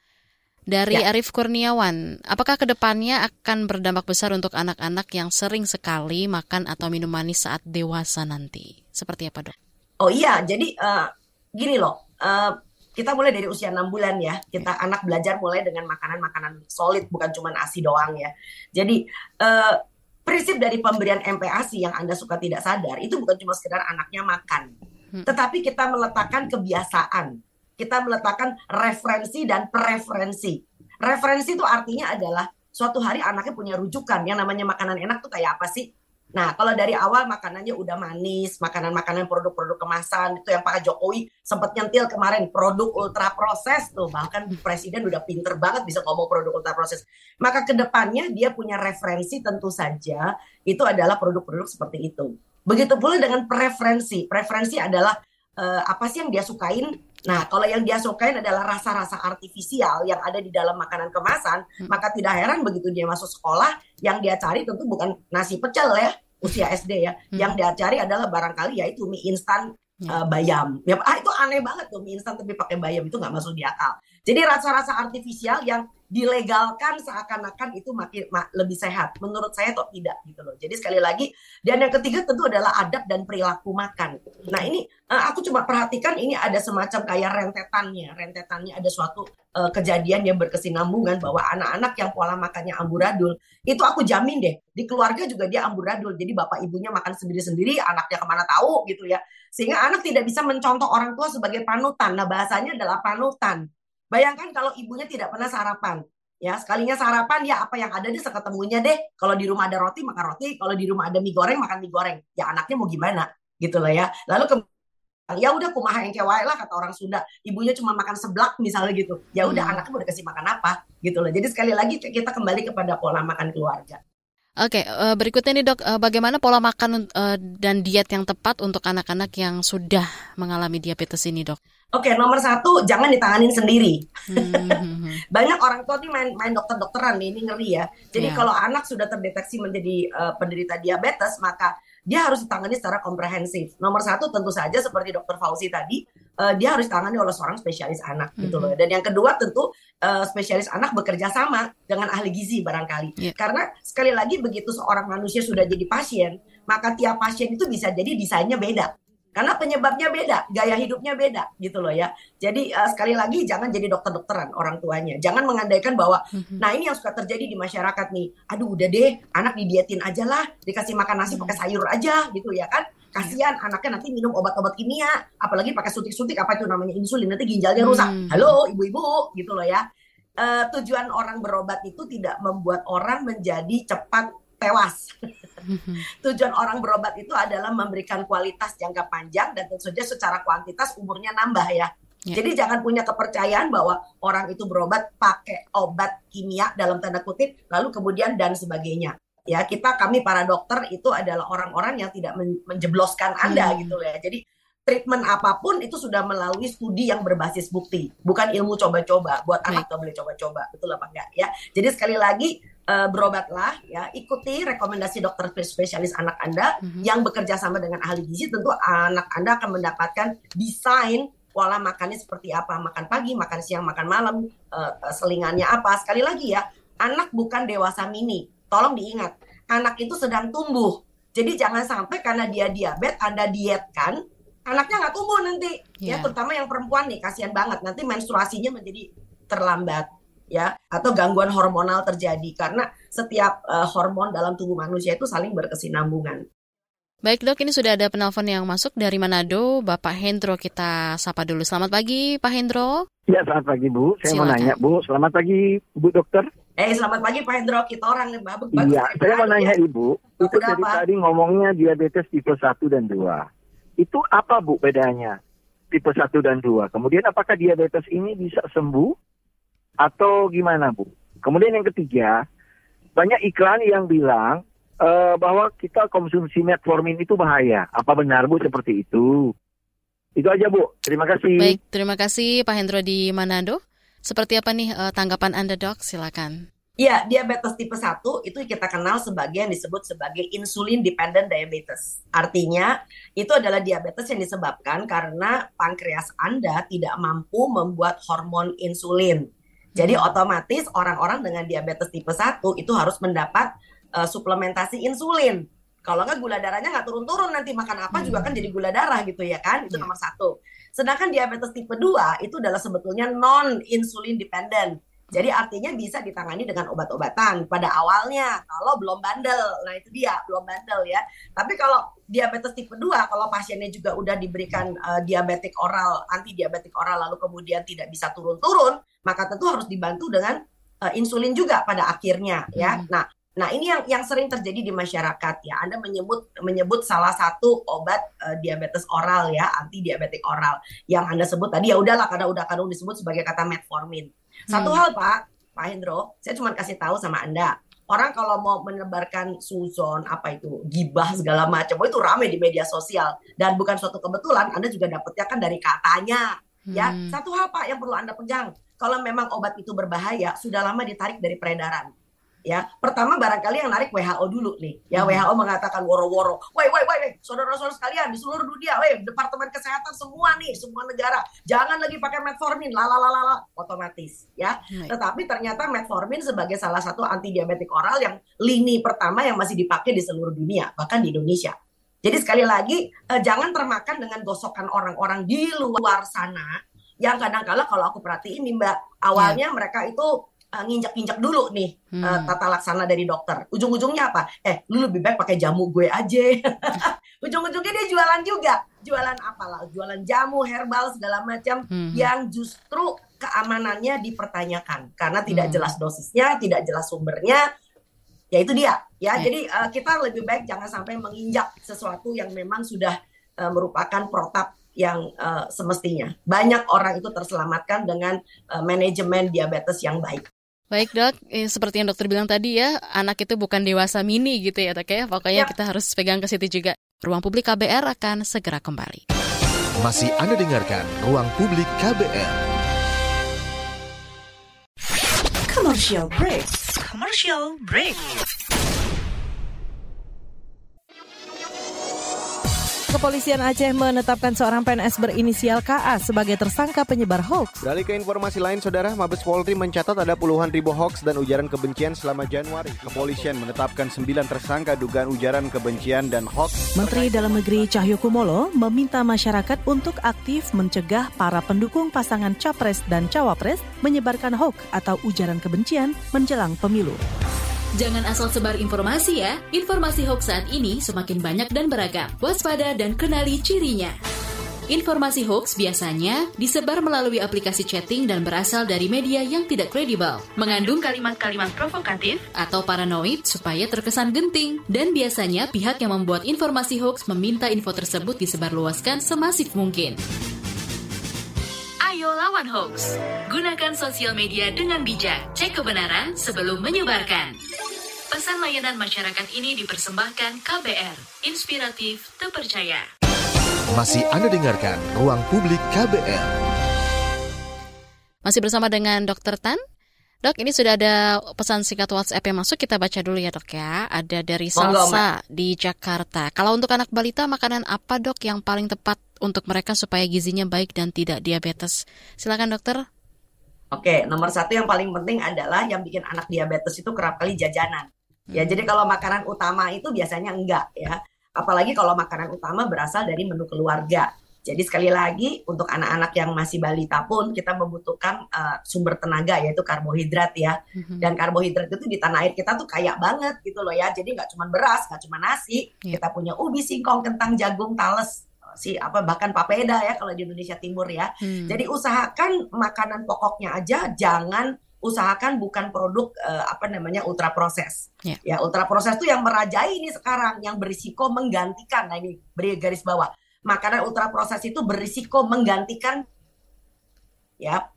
Dari ya. Arif Kurniawan, apakah ke depannya akan berdampak besar untuk anak-anak yang sering sekali makan atau minum manis saat dewasa nanti? Seperti apa dok? Oh iya, jadi uh, gini loh, uh, kita mulai dari usia enam bulan ya. Kita anak belajar mulai dengan makanan-makanan solid, bukan cuma asi doang ya. Jadi uh, prinsip dari pemberian MPASI yang Anda suka tidak sadar itu bukan cuma sekedar anaknya makan, hmm. tetapi kita meletakkan kebiasaan, kita meletakkan referensi dan preferensi. Referensi itu artinya adalah suatu hari anaknya punya rujukan yang namanya makanan enak tuh kayak apa sih? Nah, kalau dari awal makanannya udah manis, makanan-makanan produk-produk kemasan itu yang Pak Jokowi sempat nyentil kemarin produk ultra proses tuh, bahkan presiden udah pinter banget bisa ngomong produk ultra proses. Maka ke depannya dia punya referensi tentu saja itu adalah produk-produk seperti itu. Begitu pula dengan preferensi. Preferensi adalah uh, apa sih yang dia sukain Nah, kalau yang dia sukain adalah rasa-rasa artifisial yang ada di dalam makanan kemasan, hmm. maka tidak heran begitu dia masuk sekolah, yang dia cari tentu bukan nasi pecel ya, usia SD ya. Hmm. Yang dia cari adalah barangkali yaitu mie instan uh, bayam. Ya, ah itu aneh banget tuh mie instan tapi pakai bayam itu nggak masuk di akal. Jadi rasa-rasa artifisial yang dilegalkan seakan-akan itu makin ma lebih sehat. Menurut saya kok tidak gitu loh. Jadi sekali lagi dan yang ketiga tentu adalah adab dan perilaku makan. Nah ini uh, aku cuma perhatikan ini ada semacam kayak rentetannya. Rentetannya ada suatu uh, kejadian yang berkesinambungan bahwa anak-anak yang pola makannya amburadul itu aku jamin deh di keluarga juga dia amburadul. Jadi bapak ibunya makan sendiri-sendiri, anaknya ke mana tahu gitu ya. Sehingga anak tidak bisa mencontoh orang tua sebagai panutan. Nah bahasanya adalah panutan Bayangkan kalau ibunya tidak pernah sarapan. Ya, sekalinya sarapan ya apa yang ada di seketemunya deh. Kalau di rumah ada roti makan roti, kalau di rumah ada mie goreng makan mie goreng. Ya anaknya mau gimana? Gitu lah ya. Lalu ke ya udah kumaha yang kewai lah kata orang Sunda ibunya cuma makan seblak misalnya gitu ya udah hmm. anaknya mau dikasih makan apa gitu loh jadi sekali lagi kita kembali kepada pola makan keluarga Oke, uh, berikutnya nih dok, uh, bagaimana pola makan uh, dan diet yang tepat untuk anak-anak yang sudah mengalami diabetes ini dok? Oke, nomor satu jangan ditanganin sendiri. Hmm. Banyak orang tua nih main, main dokter-dokteran nih, ini ngeri ya. Jadi yeah. kalau anak sudah terdeteksi menjadi uh, penderita diabetes, maka dia harus ditangani secara komprehensif. Nomor satu tentu saja seperti dokter Fauzi tadi, uh, dia harus ditangani oleh seorang spesialis anak mm -hmm. gitu loh. Dan yang kedua tentu uh, spesialis anak bekerja sama dengan ahli gizi barangkali. Yeah. Karena sekali lagi begitu seorang manusia sudah jadi pasien, maka tiap pasien itu bisa jadi desainnya beda. Karena penyebabnya beda, gaya hidupnya beda gitu loh ya. Jadi uh, sekali lagi jangan jadi dokter-dokteran orang tuanya. Jangan mengandaikan bahwa mm-hmm. nah ini yang suka terjadi di masyarakat nih. Aduh udah deh, anak didietin aja lah, dikasih makan nasi pakai sayur aja gitu ya kan kasihan anaknya nanti minum obat-obat kimia apalagi pakai suntik-suntik apa itu namanya insulin nanti ginjalnya rusak hmm. halo ibu-ibu gitu loh ya uh, tujuan orang berobat itu tidak membuat orang menjadi cepat tewas tujuan orang berobat itu adalah memberikan kualitas jangka panjang dan tentu saja secara kuantitas umurnya nambah ya Yeah. Jadi jangan punya kepercayaan bahwa orang itu berobat pakai obat kimia dalam tanda kutip, lalu kemudian dan sebagainya ya kita kami para dokter itu adalah orang-orang yang tidak menjebloskan Anda hmm. gitu ya. Jadi treatment apa pun itu sudah melalui studi yang berbasis bukti, bukan ilmu coba-coba. Buat anak atau boleh coba-coba, betul apa enggak ya? Jadi sekali lagi uh, berobatlah ya, ikuti rekomendasi dokter spesialis anak Anda mm-hmm. yang bekerja sama dengan ahli gizi. Tentu anak Anda akan mendapatkan desain pola makannya seperti apa, makan pagi, makan siang, makan malam, uh, selingannya apa. Sekali lagi ya, anak bukan dewasa mini tolong diingat, anak itu sedang tumbuh. Jadi jangan sampai karena dia diabetes, Anda dietkan, anaknya nggak tumbuh nanti. Yeah. Ya, iya. terutama yang perempuan nih, kasihan banget. Nanti menstruasinya menjadi terlambat ya atau gangguan hormonal terjadi karena setiap uh, hormon dalam tubuh manusia itu saling berkesinambungan. Baik dok, ini sudah ada penelpon yang masuk dari Manado, Bapak Hendro kita sapa dulu. Selamat pagi Pak Hendro. Ya selamat pagi Bu, saya Silakan. mau nanya Bu, selamat pagi Bu Dokter. Eh selamat pagi Pak Hendro, kita orang nih Bapak. Iya, saya mau nanya Ibu, itu dari tadi ngomongnya diabetes tipe 1 dan 2. Itu apa Bu bedanya tipe 1 dan 2? Kemudian apakah diabetes ini bisa sembuh atau gimana Bu? Kemudian yang ketiga, banyak iklan yang bilang uh, bahwa kita konsumsi metformin itu bahaya. Apa benar Bu seperti itu? Itu aja Bu. Terima kasih. Baik, terima kasih Pak Hendro di Manado. Seperti apa nih uh, tanggapan Anda dok? Silakan. Ya, diabetes tipe 1 itu kita kenal sebagai yang disebut sebagai insulin dependent diabetes. Artinya, itu adalah diabetes yang disebabkan karena pankreas Anda tidak mampu membuat hormon insulin. Jadi otomatis orang-orang dengan diabetes tipe 1 itu harus mendapat uh, suplementasi insulin. Kalau nggak gula darahnya nggak turun-turun nanti makan apa hmm. juga kan jadi gula darah gitu ya kan itu yeah. nomor satu. Sedangkan diabetes tipe 2 itu adalah sebetulnya non insulin dependent. Jadi artinya bisa ditangani dengan obat-obatan pada awalnya kalau belum bandel. Nah itu dia belum bandel ya. Tapi kalau diabetes tipe 2 kalau pasiennya juga udah diberikan uh, diabetik oral, anti diabetik oral lalu kemudian tidak bisa turun-turun, maka tentu harus dibantu dengan uh, insulin juga pada akhirnya ya. Hmm. Nah, Nah, ini yang yang sering terjadi di masyarakat ya. Anda menyebut menyebut salah satu obat uh, diabetes oral ya, anti diabetik oral. Yang Anda sebut tadi ya udahlah karena udah kadang disebut sebagai kata metformin. Satu hmm. hal Pak, Pak Hendro, saya cuma kasih tahu sama Anda. Orang kalau mau menebarkan suzon apa itu gibah segala macam, itu ramai di media sosial dan bukan suatu kebetulan. Anda juga dapetnya kan dari katanya. Ya, hmm. satu hal Pak yang perlu Anda pegang. Kalau memang obat itu berbahaya, sudah lama ditarik dari peredaran. Ya pertama barangkali yang narik WHO dulu nih. Ya hmm. WHO mengatakan woro-woro. Woi woi woi saudara-saudara sekalian di seluruh dunia woi departemen kesehatan semua nih semua negara. Jangan lagi pakai metformin lalalala otomatis ya. Hmm. tetapi ternyata metformin sebagai salah satu anti diabetik oral yang lini pertama yang masih dipakai di seluruh dunia bahkan di Indonesia. Jadi sekali lagi eh, jangan termakan dengan gosokan orang-orang di luar sana yang kadang-kala kalau aku perhatiin nih Mbak awalnya yeah. mereka itu uh, nginjak-nginjak dulu nih hmm. uh, tata laksana dari dokter. Ujung-ujungnya apa? Eh, lu lebih baik pakai jamu gue aja. Ujung-ujungnya dia jualan juga. Jualan apa lah? Jualan jamu, herbal segala macam hmm. yang justru keamanannya dipertanyakan karena tidak hmm. jelas dosisnya, tidak jelas sumbernya. Ya itu dia. Ya, hmm. jadi uh, kita lebih baik jangan sampai menginjak sesuatu yang memang sudah uh, merupakan protap yang uh, semestinya. Banyak orang itu terselamatkan dengan uh, manajemen diabetes yang baik. Baik dok, eh, seperti yang dokter bilang tadi ya, anak itu bukan dewasa mini gitu ya dok ya. Pokoknya ya. kita harus pegang ke situ juga. Ruang Publik KBR akan segera kembali. Masih Anda dengarkan Ruang Publik KBR. Commercial break. Commercial break. Kepolisian Aceh menetapkan seorang PNS berinisial KA sebagai tersangka penyebar hoax. Beralih ke informasi lain, Saudara, Mabes Polri mencatat ada puluhan ribu hoax dan ujaran kebencian selama Januari. Kepolisian menetapkan sembilan tersangka dugaan ujaran kebencian dan hoax. Menteri Dalam Negeri Cahyokumolo meminta masyarakat untuk aktif mencegah para pendukung pasangan Capres dan Cawapres menyebarkan hoax atau ujaran kebencian menjelang pemilu. Jangan asal sebar informasi ya. Informasi hoax saat ini semakin banyak dan beragam. Waspada dan kenali cirinya. Informasi hoax biasanya disebar melalui aplikasi chatting dan berasal dari media yang tidak kredibel, mengandung kalimat-kalimat provokatif atau paranoid supaya terkesan genting. Dan biasanya pihak yang membuat informasi hoax meminta info tersebut disebarluaskan semasif mungkin. Ayo lawan hoax. Gunakan sosial media dengan bijak. Cek kebenaran sebelum menyebarkan. Pesan layanan masyarakat ini dipersembahkan KBR, inspiratif, terpercaya. Masih Anda dengarkan Ruang Publik KBR. Masih bersama dengan Dr. Tan. Dok, ini sudah ada pesan singkat WhatsApp yang masuk. Kita baca dulu ya dok ya. Ada dari Salsa di Jakarta. Kalau untuk anak balita, makanan apa dok yang paling tepat untuk mereka supaya gizinya baik dan tidak diabetes? Silakan dokter. Oke, nomor satu yang paling penting adalah yang bikin anak diabetes itu kerap kali jajanan. Ya, hmm. jadi kalau makanan utama itu biasanya enggak ya. Apalagi kalau makanan utama berasal dari menu keluarga. Jadi sekali lagi untuk anak-anak yang masih balita pun kita membutuhkan uh, sumber tenaga yaitu karbohidrat ya. Mm-hmm. Dan karbohidrat itu di tanah air kita tuh kaya banget gitu loh ya. Jadi nggak cuma beras, nggak cuma nasi, yeah. kita punya ubi, singkong, kentang, jagung, tales, si apa bahkan papeda ya kalau di Indonesia Timur ya. Hmm. Jadi usahakan makanan pokoknya aja jangan usahakan bukan produk uh, apa namanya ultra proses. Yeah. Ya, ultra proses itu yang merajai ini sekarang yang berisiko menggantikan. Nah, ini beri garis bawah. Makanan ultra proses itu berisiko menggantikan ya.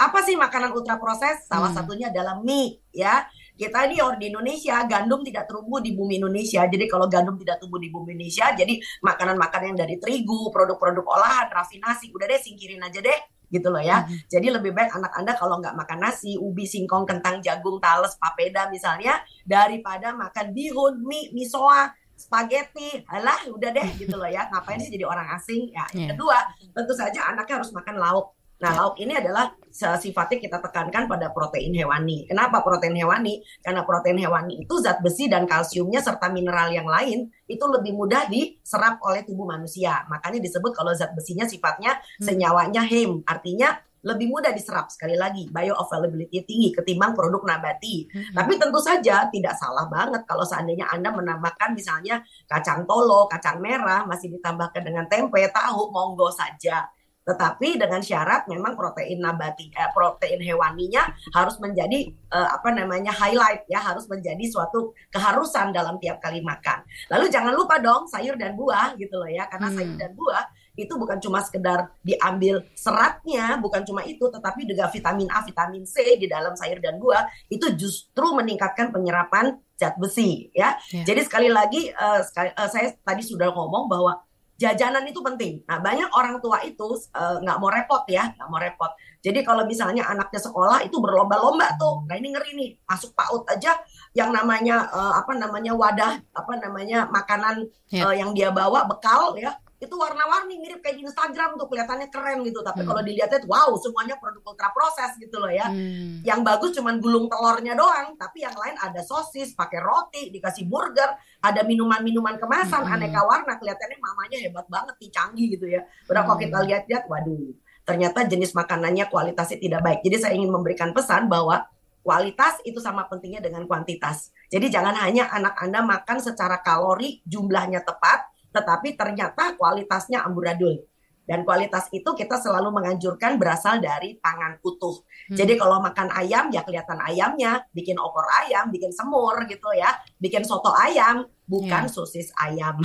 Apa sih makanan ultra proses? Salah hmm. satunya adalah mie ya. Kita ini orang di Indonesia gandum tidak tumbuh di bumi Indonesia. Jadi kalau gandum tidak tumbuh di bumi Indonesia, jadi makanan-makanan yang dari terigu, produk-produk olahan, rafinasi, udah deh singkirin aja deh gitu loh ya. Hmm. Jadi lebih baik anak Anda kalau nggak makan nasi, ubi, singkong, kentang, jagung, tales, papeda misalnya, daripada makan bihun, mie, misoa, spaghetti, alah udah deh gitu loh ya. Ngapain sih jadi orang asing? Ya, yeah. kedua, tentu saja anaknya harus makan lauk Nah, lauk ini adalah sifatnya kita tekankan pada protein hewani. Kenapa protein hewani? Karena protein hewani itu zat besi dan kalsiumnya serta mineral yang lain itu lebih mudah diserap oleh tubuh manusia. Makanya disebut kalau zat besinya sifatnya hmm. senyawanya hem, artinya lebih mudah diserap sekali lagi bioavailability tinggi ketimbang produk nabati. Hmm. Tapi tentu saja tidak salah banget kalau seandainya Anda menambahkan misalnya kacang tolo, kacang merah masih ditambahkan dengan tempe, tahu, monggo saja tetapi dengan syarat memang protein nabati eh, protein hewaninya harus menjadi eh, apa namanya highlight ya harus menjadi suatu keharusan dalam tiap kali makan. Lalu jangan lupa dong sayur dan buah gitu loh ya karena hmm. sayur dan buah itu bukan cuma sekedar diambil seratnya, bukan cuma itu, tetapi juga vitamin A, vitamin C di dalam sayur dan buah itu justru meningkatkan penyerapan zat besi, ya. Yeah. Jadi sekali lagi, uh, sekali, uh, saya tadi sudah ngomong bahwa jajanan itu penting. Nah, banyak orang tua itu uh, nggak mau repot ya, nggak mau repot. Jadi kalau misalnya anaknya sekolah itu berlomba-lomba tuh, nah ini ngeri nih, masuk PAUD aja yang namanya uh, apa namanya wadah apa namanya makanan yeah. uh, yang dia bawa bekal ya itu warna-warni mirip kayak di Instagram tuh kelihatannya keren gitu tapi hmm. kalau dilihatnya wow semuanya produk ultra proses gitu loh ya hmm. yang bagus cuman gulung telurnya doang tapi yang lain ada sosis pakai roti dikasih burger ada minuman-minuman kemasan hmm. aneka warna kelihatannya mamanya hebat banget nih canggih gitu ya udah hmm. kalau kita lihat-lihat waduh ternyata jenis makanannya kualitasnya tidak baik jadi saya ingin memberikan pesan bahwa kualitas itu sama pentingnya dengan kuantitas jadi jangan hanya anak anda makan secara kalori jumlahnya tepat tetapi ternyata kualitasnya amburadul. Dan kualitas itu kita selalu menganjurkan berasal dari pangan utuh. Hmm. Jadi kalau makan ayam ya kelihatan ayamnya, bikin opor ayam, bikin semur gitu ya, bikin soto ayam, bukan yeah. sosis ayam.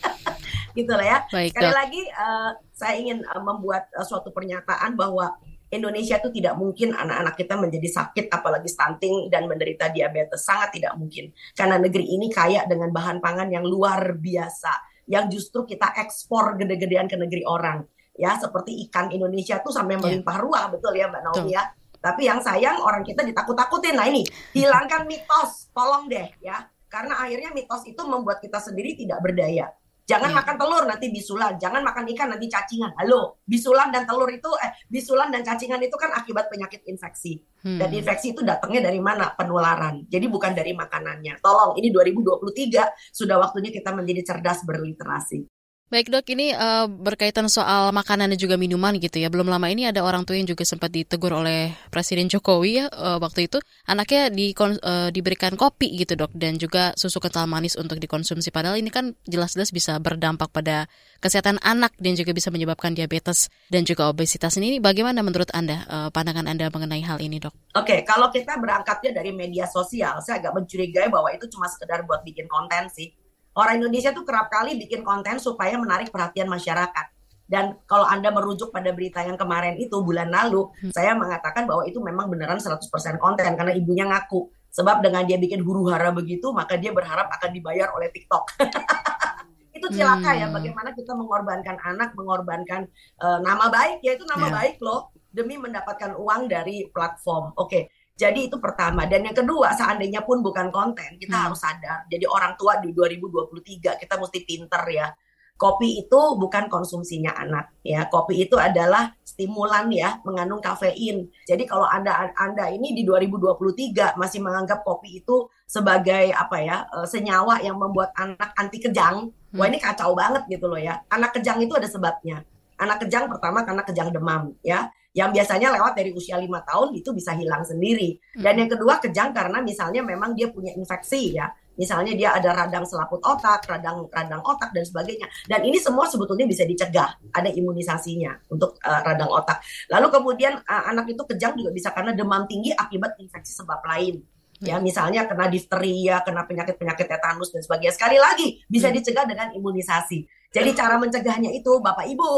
gitu lah ya. Baik, Sekali lagi uh, saya ingin uh, membuat uh, suatu pernyataan bahwa Indonesia itu tidak mungkin anak-anak kita menjadi sakit apalagi stunting dan menderita diabetes. Sangat tidak mungkin. Karena negeri ini kaya dengan bahan pangan yang luar biasa yang justru kita ekspor gede-gedean ke negeri orang. Ya seperti ikan Indonesia tuh sampai iya. melimpah ruah betul ya Mbak Naomi ya? Tapi yang sayang orang kita ditakut-takutin. Nah ini hilangkan mitos. Tolong deh ya. Karena akhirnya mitos itu membuat kita sendiri tidak berdaya Jangan hmm. makan telur nanti bisulan, jangan makan ikan nanti cacingan. Halo, bisulan dan telur itu eh bisulan dan cacingan itu kan akibat penyakit infeksi. Hmm. Dan infeksi itu datangnya dari mana? Penularan. Jadi bukan dari makanannya. Tolong, ini 2023 sudah waktunya kita menjadi cerdas berliterasi. Baik dok, ini uh, berkaitan soal makanan dan juga minuman gitu ya. Belum lama ini ada orang tua yang juga sempat ditegur oleh Presiden Jokowi ya uh, waktu itu. Anaknya di, uh, diberikan kopi gitu dok dan juga susu kental manis untuk dikonsumsi. Padahal ini kan jelas-jelas bisa berdampak pada kesehatan anak dan juga bisa menyebabkan diabetes dan juga obesitas. Ini bagaimana menurut Anda, uh, pandangan Anda mengenai hal ini dok? Oke, kalau kita berangkatnya dari media sosial, saya agak mencurigai bahwa itu cuma sekedar buat bikin konten sih Orang Indonesia tuh kerap kali bikin konten supaya menarik perhatian masyarakat. Dan kalau Anda merujuk pada berita yang kemarin itu bulan lalu, hmm. saya mengatakan bahwa itu memang beneran 100% konten karena ibunya ngaku. Sebab dengan dia bikin huru hara begitu, maka dia berharap akan dibayar oleh TikTok. itu celaka ya, hmm. ya, bagaimana kita mengorbankan anak, mengorbankan uh, nama baik, yaitu nama yeah. baik loh, demi mendapatkan uang dari platform. Oke, okay. Jadi itu pertama. Dan yang kedua, seandainya pun bukan konten, kita hmm. harus sadar. Jadi orang tua di 2023 kita mesti pinter ya. Kopi itu bukan konsumsinya anak ya. Kopi itu adalah stimulan ya, mengandung kafein. Jadi kalau Anda Anda ini di 2023 masih menganggap kopi itu sebagai apa ya, eh, senyawa yang membuat anak anti kejang, hmm. wah ini kacau banget gitu loh ya. Anak kejang itu ada sebabnya. Anak kejang pertama karena kejang demam ya yang biasanya lewat dari usia lima tahun itu bisa hilang sendiri. Dan yang kedua kejang karena misalnya memang dia punya infeksi ya. Misalnya dia ada radang selaput otak, radang radang otak dan sebagainya. Dan ini semua sebetulnya bisa dicegah. Ada imunisasinya untuk uh, radang otak. Lalu kemudian uh, anak itu kejang juga bisa karena demam tinggi akibat infeksi sebab lain ya hmm. misalnya kena difteria, kena penyakit-penyakit tetanus dan sebagainya. Sekali lagi bisa hmm. dicegah dengan imunisasi. Jadi cara mencegahnya itu Bapak Ibu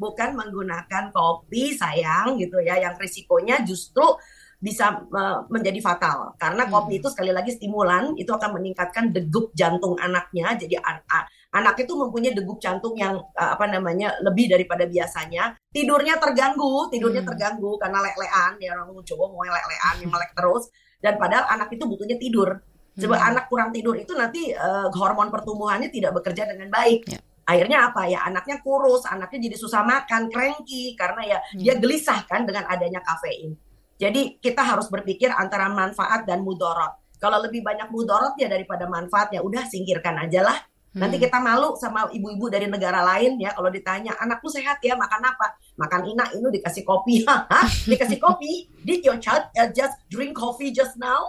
bukan menggunakan kopi sayang gitu ya yang risikonya justru bisa menjadi fatal karena hmm. kopi itu sekali lagi stimulan itu akan meningkatkan degup jantung anaknya jadi an anak itu mempunyai degup jantung yang apa namanya lebih daripada biasanya tidurnya terganggu tidurnya hmm. terganggu karena lelean ya orang cowok mau lelean yang melek terus dan padahal anak itu butuhnya tidur Coba hmm. anak kurang tidur itu nanti uh, hormon pertumbuhannya tidak bekerja dengan baik. Yeah akhirnya apa ya anaknya kurus anaknya jadi susah makan cranky karena ya hmm. dia gelisah kan dengan adanya kafein jadi kita harus berpikir antara manfaat dan mudorot kalau lebih banyak mudorot ya daripada manfaat ya udah singkirkan aja lah nanti hmm. kita malu sama ibu-ibu dari negara lain ya kalau ditanya anakku sehat ya makan apa? Makan ina ini dikasih kopi. Dikasih kopi? Did your child uh, just drink coffee just now?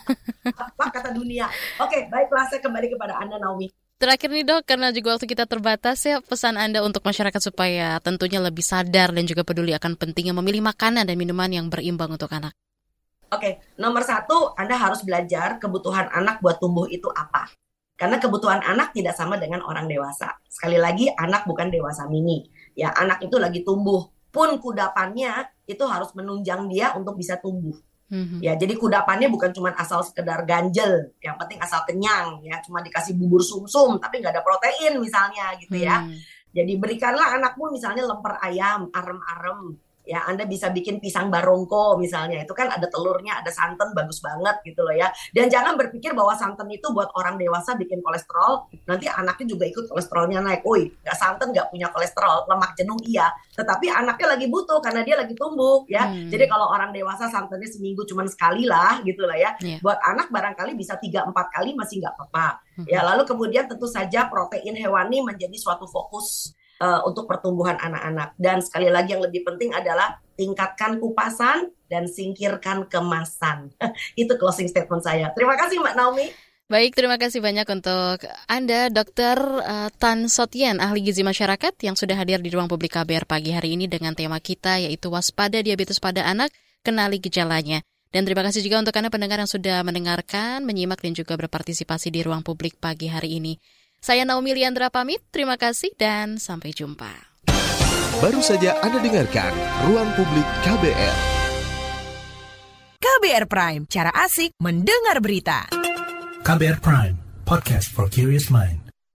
Apa kata dunia? Oke okay, baiklah saya kembali kepada anda Naomi. Terakhir nih dok, karena juga waktu kita terbatas ya, pesan Anda untuk masyarakat supaya tentunya lebih sadar dan juga peduli akan pentingnya memilih makanan dan minuman yang berimbang untuk anak. Oke, nomor satu, Anda harus belajar kebutuhan anak buat tumbuh itu apa. Karena kebutuhan anak tidak sama dengan orang dewasa. Sekali lagi, anak bukan dewasa mini. Ya, anak itu lagi tumbuh. Pun kudapannya itu harus menunjang dia untuk bisa tumbuh. Mm-hmm. Ya, jadi kudapannya bukan cuma asal sekedar ganjel, yang penting asal kenyang ya, cuma dikasih bubur sumsum tapi nggak ada protein misalnya gitu ya. Mm. Jadi berikanlah anakmu misalnya lemper ayam, arem-arem, ya Anda bisa bikin pisang barongko misalnya. Itu kan ada telurnya ada santan bagus banget gitu loh ya. Dan jangan berpikir bahwa santan itu buat orang dewasa bikin kolesterol nanti anaknya juga ikut kolesterolnya naik. Woi nggak santan nggak punya kolesterol lemak jenuh iya. Tetapi anaknya lagi butuh karena dia lagi tumbuh ya. Hmm. jadi kalau orang dewasa santannya seminggu cuma sekali lah gitu lah ya. Yeah. buat anak barangkali bisa tiga empat kali masih nggak apa-apa hmm. ya. Lalu kemudian tentu saja protein hewani menjadi suatu fokus uh, untuk pertumbuhan anak-anak. Dan sekali lagi yang lebih penting adalah tingkatkan kupasan dan singkirkan kemasan. Itu closing statement saya. Terima kasih Mbak Naomi. Baik, terima kasih banyak untuk Anda, Dr. Uh, Tan Sotien, ahli gizi masyarakat yang sudah hadir di ruang publik KBR pagi hari ini dengan tema kita yaitu waspada diabetes pada anak, kenali gejalanya. Dan terima kasih juga untuk Anda pendengar yang sudah mendengarkan, menyimak dan juga berpartisipasi di ruang publik pagi hari ini. Saya Naomi Liandra pamit, terima kasih dan sampai jumpa. Baru saja Anda dengarkan Ruang Publik KBR. KBR Prime, cara asik mendengar berita. KBR Prime, podcast for curious mind.